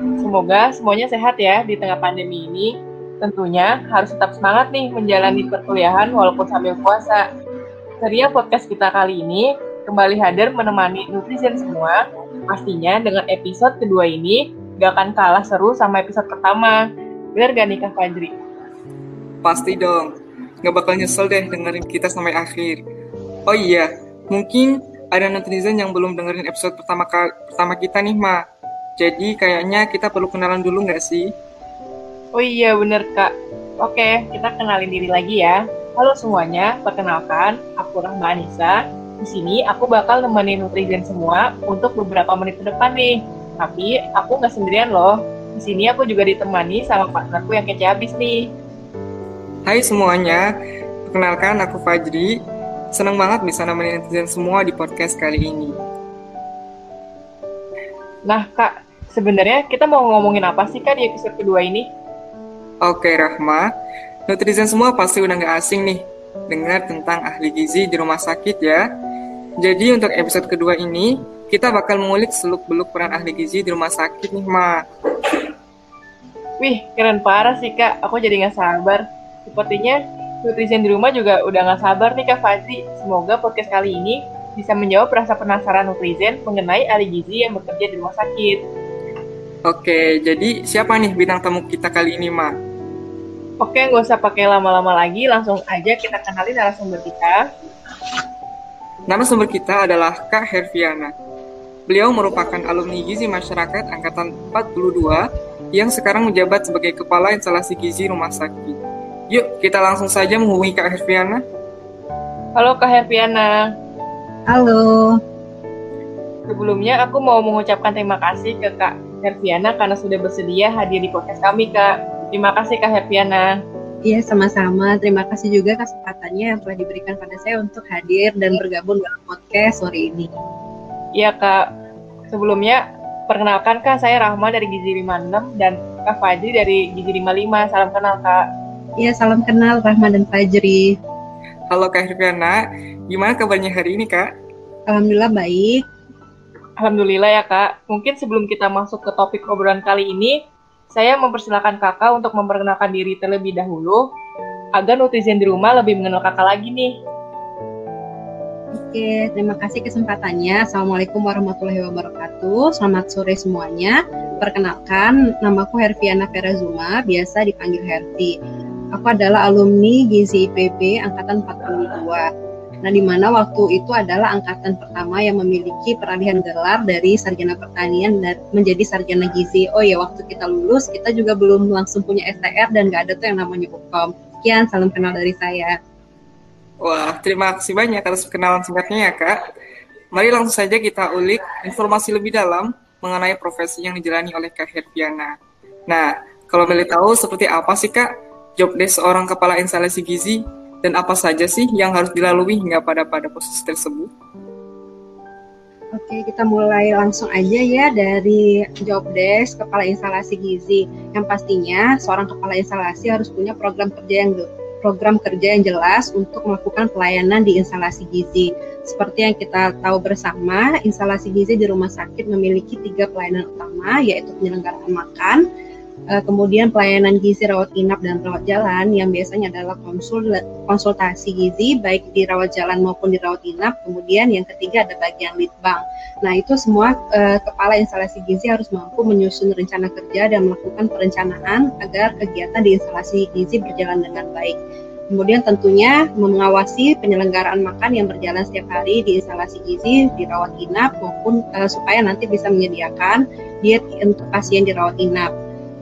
Semoga semuanya sehat ya di tengah pandemi ini. Tentunya harus tetap semangat nih menjalani perkuliahan walaupun sambil puasa. Ceria podcast kita kali ini kembali hadir menemani netizen semua. Pastinya dengan episode kedua ini gak akan kalah seru sama episode pertama. Bener gak nih Kak Fajri? pasti dong. Nggak bakal nyesel deh dengerin kita sampai akhir. Oh iya, mungkin ada netizen yang belum dengerin episode pertama pertama kita nih, Ma. Jadi kayaknya kita perlu kenalan dulu nggak sih? Oh iya bener kak. Oke, kita kenalin diri lagi ya. Halo semuanya, perkenalkan aku Rahma Anissa. Di sini aku bakal nemenin netizen semua untuk beberapa menit ke depan nih. Tapi aku nggak sendirian loh. Di sini aku juga ditemani sama partnerku yang kece abis nih. Hai semuanya, perkenalkan aku Fajri. Senang banget bisa nemenin netizen semua di podcast kali ini. Nah kak, sebenarnya kita mau ngomongin apa sih kak di episode kedua ini? Oke Rahma, netizen semua pasti udah nggak asing nih dengar tentang ahli gizi di rumah sakit ya. Jadi untuk episode kedua ini, kita bakal mengulik seluk-beluk peran ahli gizi di rumah sakit nih, Ma. Wih, keren parah sih kak. Aku jadi nggak sabar. Sepertinya netizen di rumah juga udah nggak sabar nih kak Fadli. Semoga podcast kali ini bisa menjawab rasa penasaran netizen mengenai ahli gizi yang bekerja di rumah sakit. Oke, jadi siapa nih bintang tamu kita kali ini, Ma? Oke, nggak usah pakai lama-lama lagi, langsung aja kita kenalin narasumber kita. Narasumber kita adalah Kak Herviana. Beliau merupakan alumni gizi masyarakat angkatan 42 yang sekarang menjabat sebagai kepala instalasi gizi rumah sakit. Yuk, kita langsung saja menghubungi Kak Herviana. Halo Kak Herviana. Halo, Sebelumnya aku mau mengucapkan terima kasih ke Kak Herviana karena sudah bersedia hadir di podcast kami Kak. Terima kasih Kak Herviana. iya sama-sama. Terima kasih juga kesempatannya yang telah diberikan pada saya untuk hadir dan bergabung dalam podcast sore ini. Iya kak, sebelumnya perkenalkan kak saya Rahma dari Gizi 56 dan Kak Fajri dari Gizi 55. Salam kenal kak. Iya, salam kenal Rahma dan Fajri. Halo Kak Herviana, gimana kabarnya hari ini, Kak? Alhamdulillah baik. Alhamdulillah ya kak. Mungkin sebelum kita masuk ke topik obrolan kali ini, saya mempersilahkan kakak untuk memperkenalkan diri terlebih dahulu agar netizen di rumah lebih mengenal kakak lagi nih. Oke, terima kasih kesempatannya. Assalamualaikum warahmatullahi wabarakatuh. Selamat sore semuanya. Perkenalkan, namaku Herviana Ferazuma, biasa dipanggil Hervi. Aku adalah alumni Gizi IPB angkatan 42. Nah, di mana waktu itu adalah angkatan pertama yang memiliki peralihan gelar dari sarjana pertanian dan menjadi sarjana gizi. Oh ya, waktu kita lulus, kita juga belum langsung punya STR dan nggak ada tuh yang namanya hukum. Sekian, salam kenal dari saya. Wah, terima kasih banyak atas perkenalan singkatnya ya, Kak. Mari langsung saja kita ulik informasi lebih dalam mengenai profesi yang dijalani oleh Kak Herviana. Nah, kalau boleh tahu seperti apa sih, Kak, job desk seorang kepala instalasi gizi dan apa saja sih yang harus dilalui hingga pada pada posisi tersebut? Oke, kita mulai langsung aja ya dari job desk kepala instalasi gizi. Yang pastinya seorang kepala instalasi harus punya program kerja yang program kerja yang jelas untuk melakukan pelayanan di instalasi gizi. Seperti yang kita tahu bersama, instalasi gizi di rumah sakit memiliki tiga pelayanan utama, yaitu penyelenggaraan makan, eh, kemudian pelayanan gizi rawat inap dan rawat jalan yang biasanya adalah konsul konsultasi gizi baik di rawat jalan maupun di rawat inap. Kemudian yang ketiga ada bagian litbang. Nah itu semua eh, kepala instalasi gizi harus mampu menyusun rencana kerja dan melakukan perencanaan agar kegiatan di instalasi gizi berjalan dengan baik. Kemudian tentunya mengawasi penyelenggaraan makan yang berjalan setiap hari di instalasi gizi, di rawat inap maupun eh, supaya nanti bisa menyediakan diet untuk pasien di rawat inap.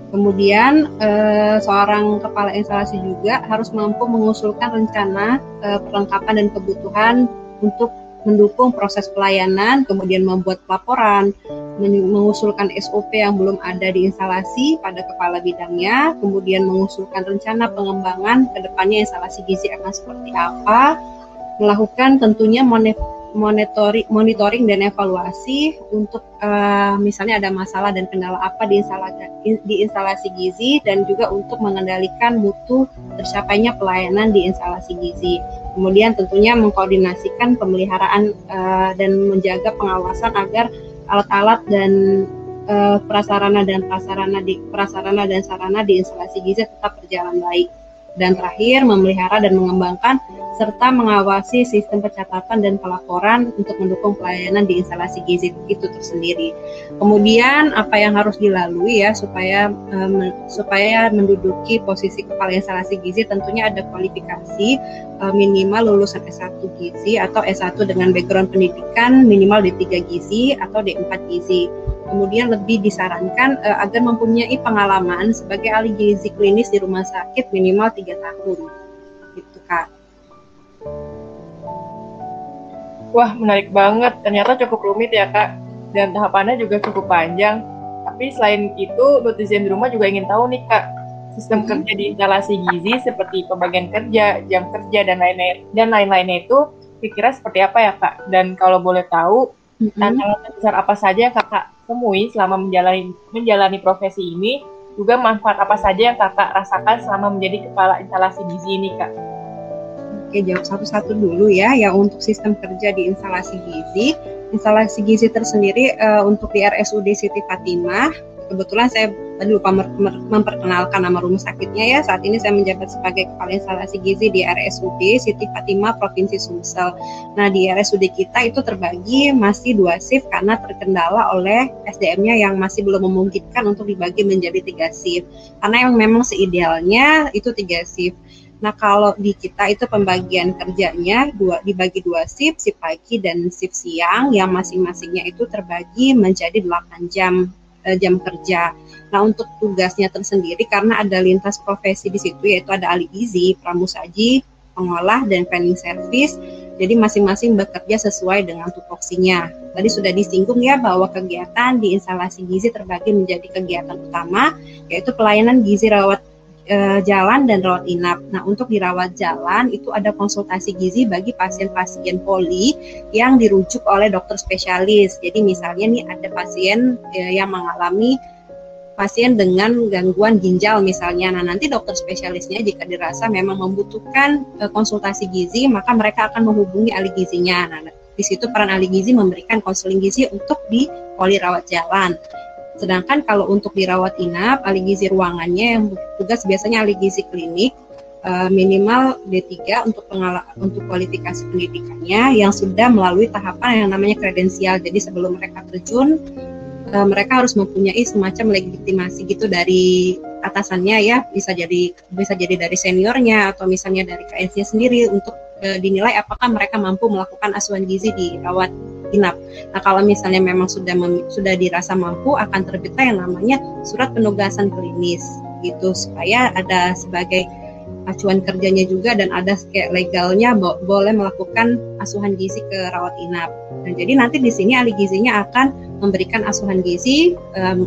Kemudian eh, seorang kepala instalasi juga harus mampu mengusulkan rencana eh, perlengkapan dan kebutuhan untuk mendukung proses pelayanan, kemudian membuat laporan, mengusulkan SOP yang belum ada di instalasi pada kepala bidangnya, kemudian mengusulkan rencana pengembangan ke depannya instalasi gizi akan seperti apa, melakukan tentunya monitoring, monitoring dan evaluasi untuk uh, misalnya ada masalah dan kendala apa di instalasi, di instalasi gizi dan juga untuk mengendalikan mutu tercapainya pelayanan di instalasi gizi. Kemudian tentunya mengkoordinasikan pemeliharaan uh, dan menjaga pengawasan agar alat-alat dan uh, prasarana dan prasarana di prasarana dan sarana di instalasi gizi tetap berjalan baik. Dan terakhir, memelihara dan mengembangkan serta mengawasi sistem pencatatan dan pelaporan untuk mendukung pelayanan di instalasi gizi itu tersendiri. Kemudian apa yang harus dilalui ya supaya um, supaya menduduki posisi kepala instalasi gizi tentunya ada kualifikasi um, minimal lulusan S1 gizi atau S1 dengan background pendidikan minimal D3 gizi atau D4 gizi. Kemudian lebih disarankan uh, agar mempunyai pengalaman sebagai ahli gizi klinis di rumah sakit minimal tiga tahun. Gitu Kak. Wah, menarik banget. Ternyata cukup rumit ya, Kak. Dan tahapannya juga cukup panjang. Tapi selain itu, netizen di rumah juga ingin tahu nih, Kak. Sistem hmm. kerja di instalasi gizi seperti pembagian kerja, jam kerja, dan lain-lain dan lain-lainnya itu kira-kira seperti apa ya, Kak? Dan kalau boleh tahu, hmm. tantangan besar apa saja Kakak temui selama menjalani menjalani profesi ini, juga manfaat apa saja yang Kakak rasakan selama menjadi kepala instalasi gizi ini, Kak? Oke, jawab satu-satu dulu ya. Ya untuk sistem kerja di instalasi gizi, instalasi gizi tersendiri uh, untuk di RSUD Siti Fatimah. Kebetulan saya tadi lupa memperkenalkan nama rumah sakitnya ya. Saat ini saya menjabat sebagai kepala instalasi gizi di RSUD Siti Fatimah Provinsi Sumsel. Nah di RSUD kita itu terbagi masih dua shift karena terkendala oleh SDM-nya yang masih belum memungkinkan untuk dibagi menjadi tiga shift. Karena yang memang seidealnya itu tiga shift. Nah kalau di kita itu pembagian kerjanya dua dibagi dua shift, shift pagi dan shift siang yang masing-masingnya itu terbagi menjadi 8 jam eh, jam kerja. Nah untuk tugasnya tersendiri karena ada lintas profesi di situ yaitu ada ahli gizi, pramusaji, pengolah dan planning service. Jadi masing-masing bekerja sesuai dengan tupoksinya. Tadi sudah disinggung ya bahwa kegiatan di instalasi gizi terbagi menjadi kegiatan utama yaitu pelayanan gizi rawat uh, jalan dan rawat inap. Nah, untuk dirawat jalan itu ada konsultasi gizi bagi pasien-pasien poli yang dirujuk oleh dokter spesialis. Jadi misalnya nih ada pasien uh, yang mengalami pasien dengan gangguan ginjal misalnya. Nah, nanti dokter spesialisnya jika dirasa memang membutuhkan uh, konsultasi gizi, maka mereka akan menghubungi ahli gizinya. Nah, di situ peran ahli gizi memberikan konseling gizi untuk di poli rawat jalan. Sedangkan kalau untuk dirawat inap, ahli gizi ruangannya yang tugas biasanya ahli gizi klinik uh, minimal D3 untuk pengala untuk kualifikasi pendidikannya yang sudah melalui tahapan yang namanya kredensial. Jadi sebelum mereka terjun uh, mereka harus mempunyai semacam legitimasi gitu dari atasannya ya, bisa jadi bisa jadi dari seniornya atau misalnya dari KNC sendiri untuk uh, dinilai apakah mereka mampu melakukan asuhan gizi di rawat inap. Nah, kalau misalnya memang sudah sudah dirasa mampu akan terbitlah yang namanya surat penugasan klinis gitu supaya ada sebagai acuan kerjanya juga dan ada kayak legalnya bo boleh melakukan asuhan gizi ke rawat inap. Nah, jadi nanti di sini ahli gizinya akan memberikan asuhan gizi um,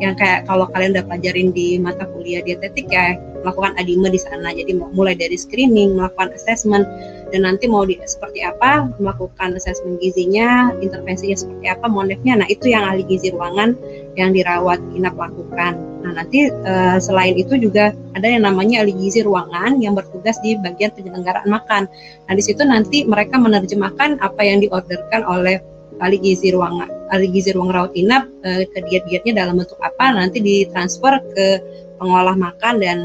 yang kayak kalau kalian udah pelajarin di mata kuliah dietetik ya melakukan adime di sana. Jadi mulai dari screening, melakukan assessment, dan nanti mau di, seperti apa melakukan assessment gizinya, intervensinya seperti apa, monefnya. Nah itu yang ahli gizi ruangan yang dirawat inap lakukan. Nah nanti uh, selain itu juga ada yang namanya ahli gizi ruangan yang bertugas di bagian penyelenggaraan makan. Nah di situ nanti mereka menerjemahkan apa yang diorderkan oleh ahli gizi ruang ahli gizi ruang rawat inap uh, ke diet-dietnya dalam bentuk apa nanti ditransfer ke pengolah makan dan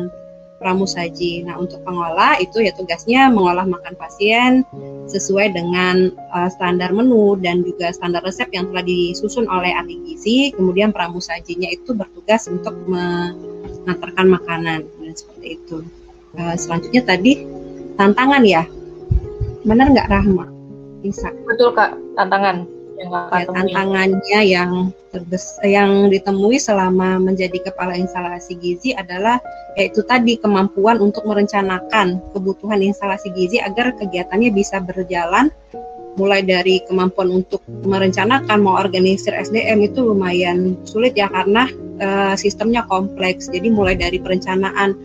pramusaji. Nah, untuk pengolah itu ya tugasnya mengolah makan pasien sesuai dengan uh, standar menu dan juga standar resep yang telah disusun oleh ahli gizi. Kemudian pramusajinya itu bertugas untuk mengantarkan makanan dan seperti itu. Uh, selanjutnya tadi tantangan ya, benar nggak Rahma? Bisa. Betul kak, tantangan yang ya, tantangannya yang terbes yang ditemui selama menjadi kepala instalasi gizi adalah yaitu tadi kemampuan untuk merencanakan kebutuhan instalasi gizi agar kegiatannya bisa berjalan mulai dari kemampuan untuk merencanakan mau organisir SDM itu lumayan sulit ya karena uh, sistemnya kompleks. Jadi mulai dari perencanaan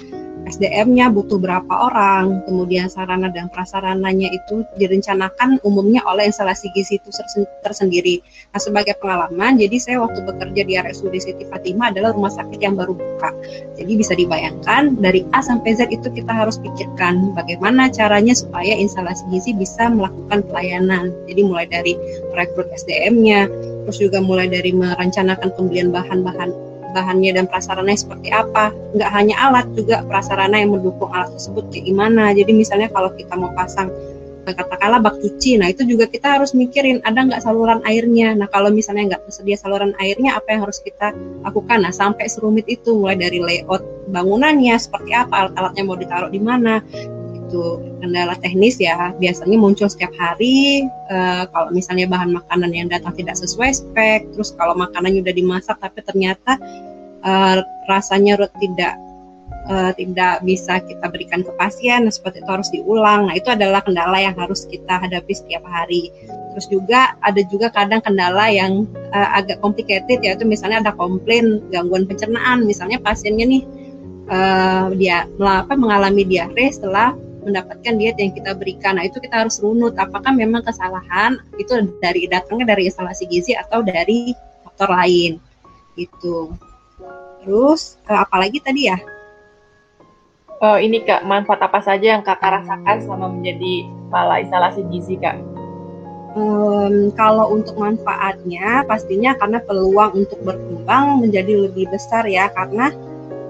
SDM-nya butuh berapa orang, kemudian sarana dan prasarananya itu direncanakan umumnya oleh instalasi gizi itu tersendiri. Nah, sebagai pengalaman, jadi saya waktu bekerja di RSUD Siti Fatimah adalah rumah sakit yang baru buka. Jadi bisa dibayangkan dari A sampai Z itu kita harus pikirkan bagaimana caranya supaya instalasi gizi bisa melakukan pelayanan. Jadi mulai dari rekrut SDM-nya, terus juga mulai dari merencanakan pembelian bahan-bahan bahannya dan prasarana seperti apa. Nggak hanya alat, juga prasarana yang mendukung alat tersebut kayak gimana. Jadi misalnya kalau kita mau pasang katakanlah bak cuci, nah itu juga kita harus mikirin ada nggak saluran airnya. Nah kalau misalnya nggak tersedia saluran airnya, apa yang harus kita lakukan? Nah sampai serumit itu, mulai dari layout bangunannya, seperti apa, alat-alatnya mau ditaruh di mana, itu kendala teknis ya. Biasanya muncul setiap hari uh, kalau misalnya bahan makanan yang datang tidak sesuai spek terus kalau makanannya udah dimasak tapi ternyata uh, rasanya tidak uh, tidak bisa kita berikan ke pasien nah, seperti itu harus diulang. Nah itu adalah kendala yang harus kita hadapi setiap hari. Terus juga ada juga kadang kendala yang uh, agak complicated yaitu misalnya ada komplain gangguan pencernaan. Misalnya pasiennya nih uh, dia apa, mengalami diare setelah mendapatkan diet yang kita berikan. Nah, itu kita harus runut apakah memang kesalahan itu dari datangnya dari instalasi gizi atau dari faktor lain. Gitu. Terus eh, apalagi tadi ya? Oh, ini Kak, manfaat apa saja yang Kakak rasakan selama menjadi kepala instalasi gizi, Kak? Um, kalau untuk manfaatnya pastinya karena peluang untuk berkembang menjadi lebih besar ya karena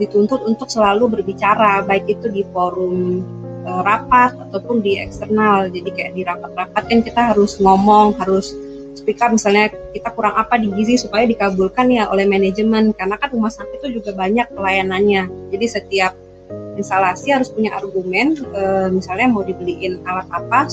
dituntut untuk selalu berbicara baik itu di forum uh, rapat ataupun di eksternal. Jadi kayak di rapat-rapat kan kita harus ngomong, harus speak up misalnya kita kurang apa di gizi supaya dikabulkan ya oleh manajemen karena kan rumah sakit itu juga banyak pelayanannya. Jadi setiap instalasi harus punya argumen uh, misalnya mau dibeliin alat apa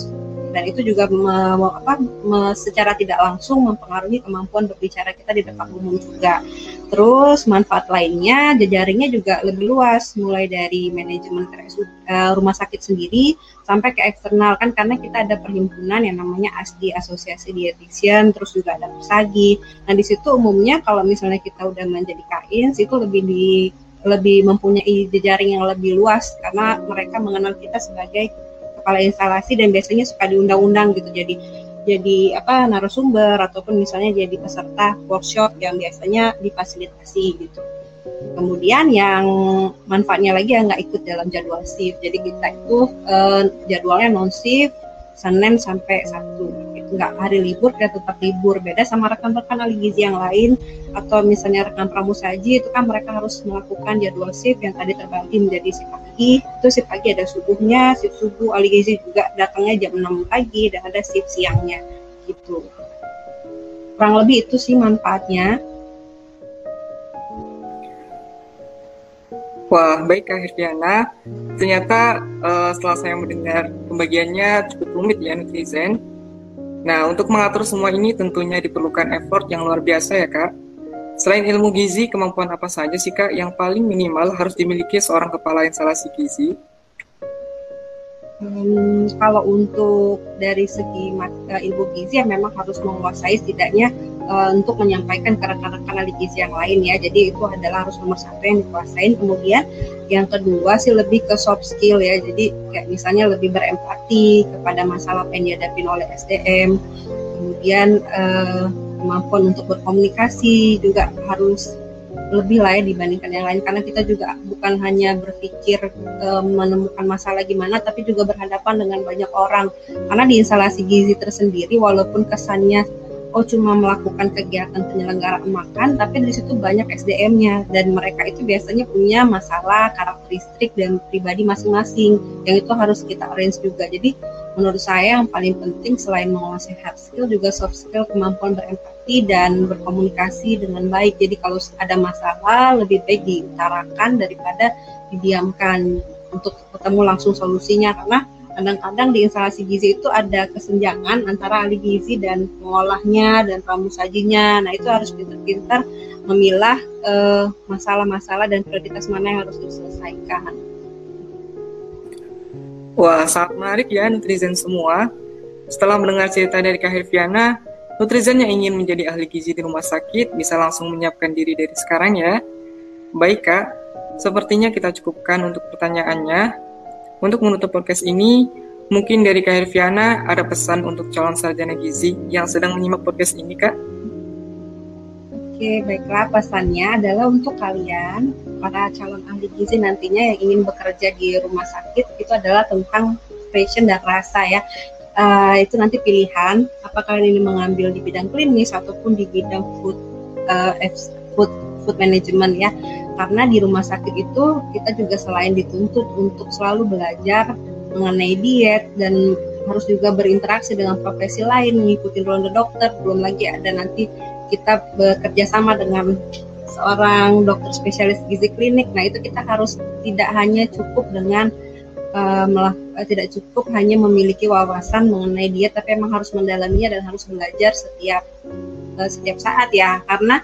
dan itu juga me, apa, me, secara tidak langsung mempengaruhi kemampuan berbicara kita di depan umum juga. Terus manfaat lainnya jejaringnya juga lebih luas mulai dari manajemen uh, rumah sakit sendiri sampai ke eksternal kan karena kita ada perhimpunan yang namanya ASDI Asosiasi Dietitian terus juga ada PSAGI. Nah di situ umumnya kalau misalnya kita udah menjadi kains itu lebih di lebih mempunyai jejaring yang lebih luas karena mereka mengenal kita sebagai kepala instalasi dan biasanya suka diundang-undang gitu jadi jadi apa narasumber ataupun misalnya jadi peserta workshop yang biasanya difasilitasi gitu. Kemudian yang manfaatnya lagi yang nggak ikut dalam jadwal shift. Jadi kita itu eh, jadwalnya non shift Senin sampai Sabtu. Nggak hari libur, kita tetap libur. Beda sama rekan-rekan ahli gizi yang lain atau misalnya rekan pramusaji itu kan mereka harus melakukan jadwal shift yang tadi terbagi menjadi shift pagi. Itu shift pagi ada subuhnya, shift subuh ahli gizi juga datangnya jam 6 pagi dan ada shift siangnya gitu. Kurang lebih itu sih manfaatnya. Wah, baik Kak Hirviana. Ternyata uh, setelah saya mendengar pembagiannya cukup rumit ya netizen. Nah, untuk mengatur semua ini tentunya diperlukan effort yang luar biasa ya Kak. Selain ilmu gizi, kemampuan apa saja sih Kak yang paling minimal harus dimiliki seorang kepala instalasi gizi? Hmm, kalau untuk dari segi uh, ilmu gizi ya memang harus menguasai setidaknya uh, untuk menyampaikan ke rekan-rekan gizi yang lain ya. Jadi itu adalah harus nomor satu yang dikuasain. Kemudian yang kedua sih lebih ke soft skill ya. Jadi kayak misalnya lebih berempati kepada masalah yang dihadapi oleh SDM. Kemudian uh, kemampuan untuk berkomunikasi juga harus lebih lah ya dibandingkan yang lain karena kita juga bukan hanya berpikir e, menemukan masalah gimana tapi juga berhadapan dengan banyak orang karena di instalasi gizi tersendiri walaupun kesannya oh cuma melakukan kegiatan penyelenggaraan makan tapi di situ banyak SDM-nya dan mereka itu biasanya punya masalah karakteristik dan pribadi masing-masing yang itu harus kita arrange juga. Jadi menurut saya yang paling penting selain menguasai hard skill juga soft skill kemampuan berempati dan berkomunikasi dengan baik. Jadi kalau ada masalah lebih baik diutarakan daripada didiamkan untuk ketemu langsung solusinya. Karena kadang-kadang di instalasi gizi itu ada kesenjangan antara ahli gizi dan pengolahnya dan pramusajinya nah itu harus pintar-pintar memilah eh, masalah-masalah dan prioritas mana yang harus diselesaikan Wah, sangat menarik ya netizen semua. Setelah mendengar cerita dari Kak Herviana, Nutrizen yang ingin menjadi ahli gizi di rumah sakit bisa langsung menyiapkan diri dari sekarang ya. Baik Kak, sepertinya kita cukupkan untuk pertanyaannya. Untuk menutup podcast ini, mungkin dari Kak Herviana ada pesan untuk calon sarjana gizi yang sedang menyimak podcast ini Kak? Oke, baiklah pesannya adalah untuk kalian, para calon ahli gizi nantinya yang ingin bekerja di rumah sakit, itu adalah tentang passion dan rasa ya uh, itu nanti pilihan apakah ini mengambil di bidang klinis ataupun di bidang food uh, food food management ya karena di rumah sakit itu kita juga selain dituntut untuk selalu belajar mengenai diet dan harus juga berinteraksi dengan profesi lain mengikuti ronde dokter belum lagi ada nanti kita bekerja sama dengan seorang dokter spesialis gizi klinik. Nah itu kita harus tidak hanya cukup dengan uh, tidak cukup hanya memiliki wawasan mengenai diet tapi emang harus mendalaminya dan harus belajar setiap uh, setiap saat ya. Karena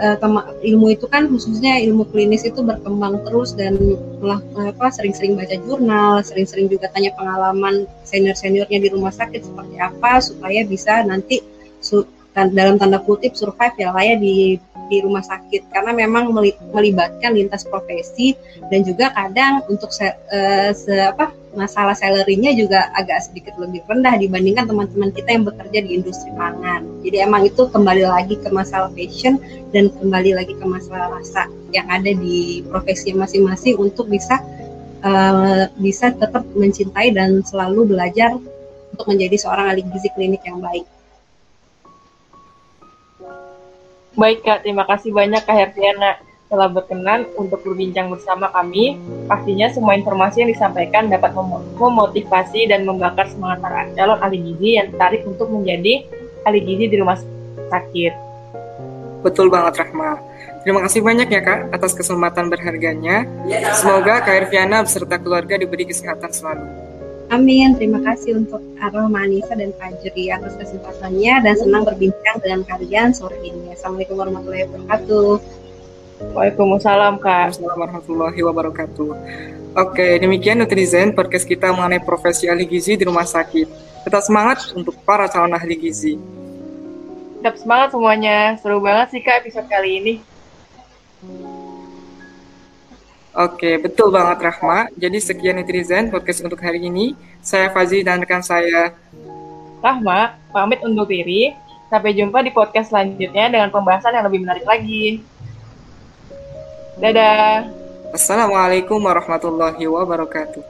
uh, ilmu itu kan khususnya ilmu klinis itu berkembang terus dan apa sering-sering baca jurnal, sering-sering juga tanya pengalaman senior-seniornya di rumah sakit seperti apa supaya bisa nanti su dalam tanda kutip survive ya lah ya di di rumah sakit. Karena memang melibatkan lintas profesi dan juga kadang untuk se, uh, se apa masalah salarynya juga agak sedikit lebih rendah dibandingkan teman-teman kita yang bekerja di industri pangan. Jadi emang itu kembali lagi ke masalah passion dan kembali lagi ke masalah rasa yang ada di profesi masing-masing untuk bisa uh, bisa tetap mencintai dan selalu belajar untuk menjadi seorang ahli gizi klinik yang baik. Baik Kak, terima kasih banyak Kak Hertiana telah berkenan untuk berbincang bersama kami. Pastinya semua informasi yang disampaikan dapat memotivasi dan membakar semangat para calon ahli gizi yang tertarik untuk menjadi ahli gizi di rumah sakit. Betul banget Rahma. Terima kasih banyak ya Kak atas kesempatan berharganya. Semoga Kak Herviana beserta keluarga diberi kesehatan selalu. Amin. Terima kasih untuk Arwah Manisa dan Pak Juri atas kesempatannya dan senang berbincang dengan kalian sore ini. Assalamualaikum warahmatullahi wabarakatuh. Waalaikumsalam Kak. Assalamualaikum warahmatullahi wabarakatuh. Oke, demikian netizen podcast kita mengenai profesi ahli gizi di rumah sakit. Tetap semangat untuk para calon ahli gizi. Tetap semangat semuanya. Seru banget sih Kak episode kali ini. Oke, betul banget Rahma. Jadi sekian netizen podcast untuk hari ini. Saya Fazi dan rekan saya Rahma, pamit undur diri. Sampai jumpa di podcast selanjutnya dengan pembahasan yang lebih menarik lagi. Dadah. Assalamualaikum warahmatullahi wabarakatuh.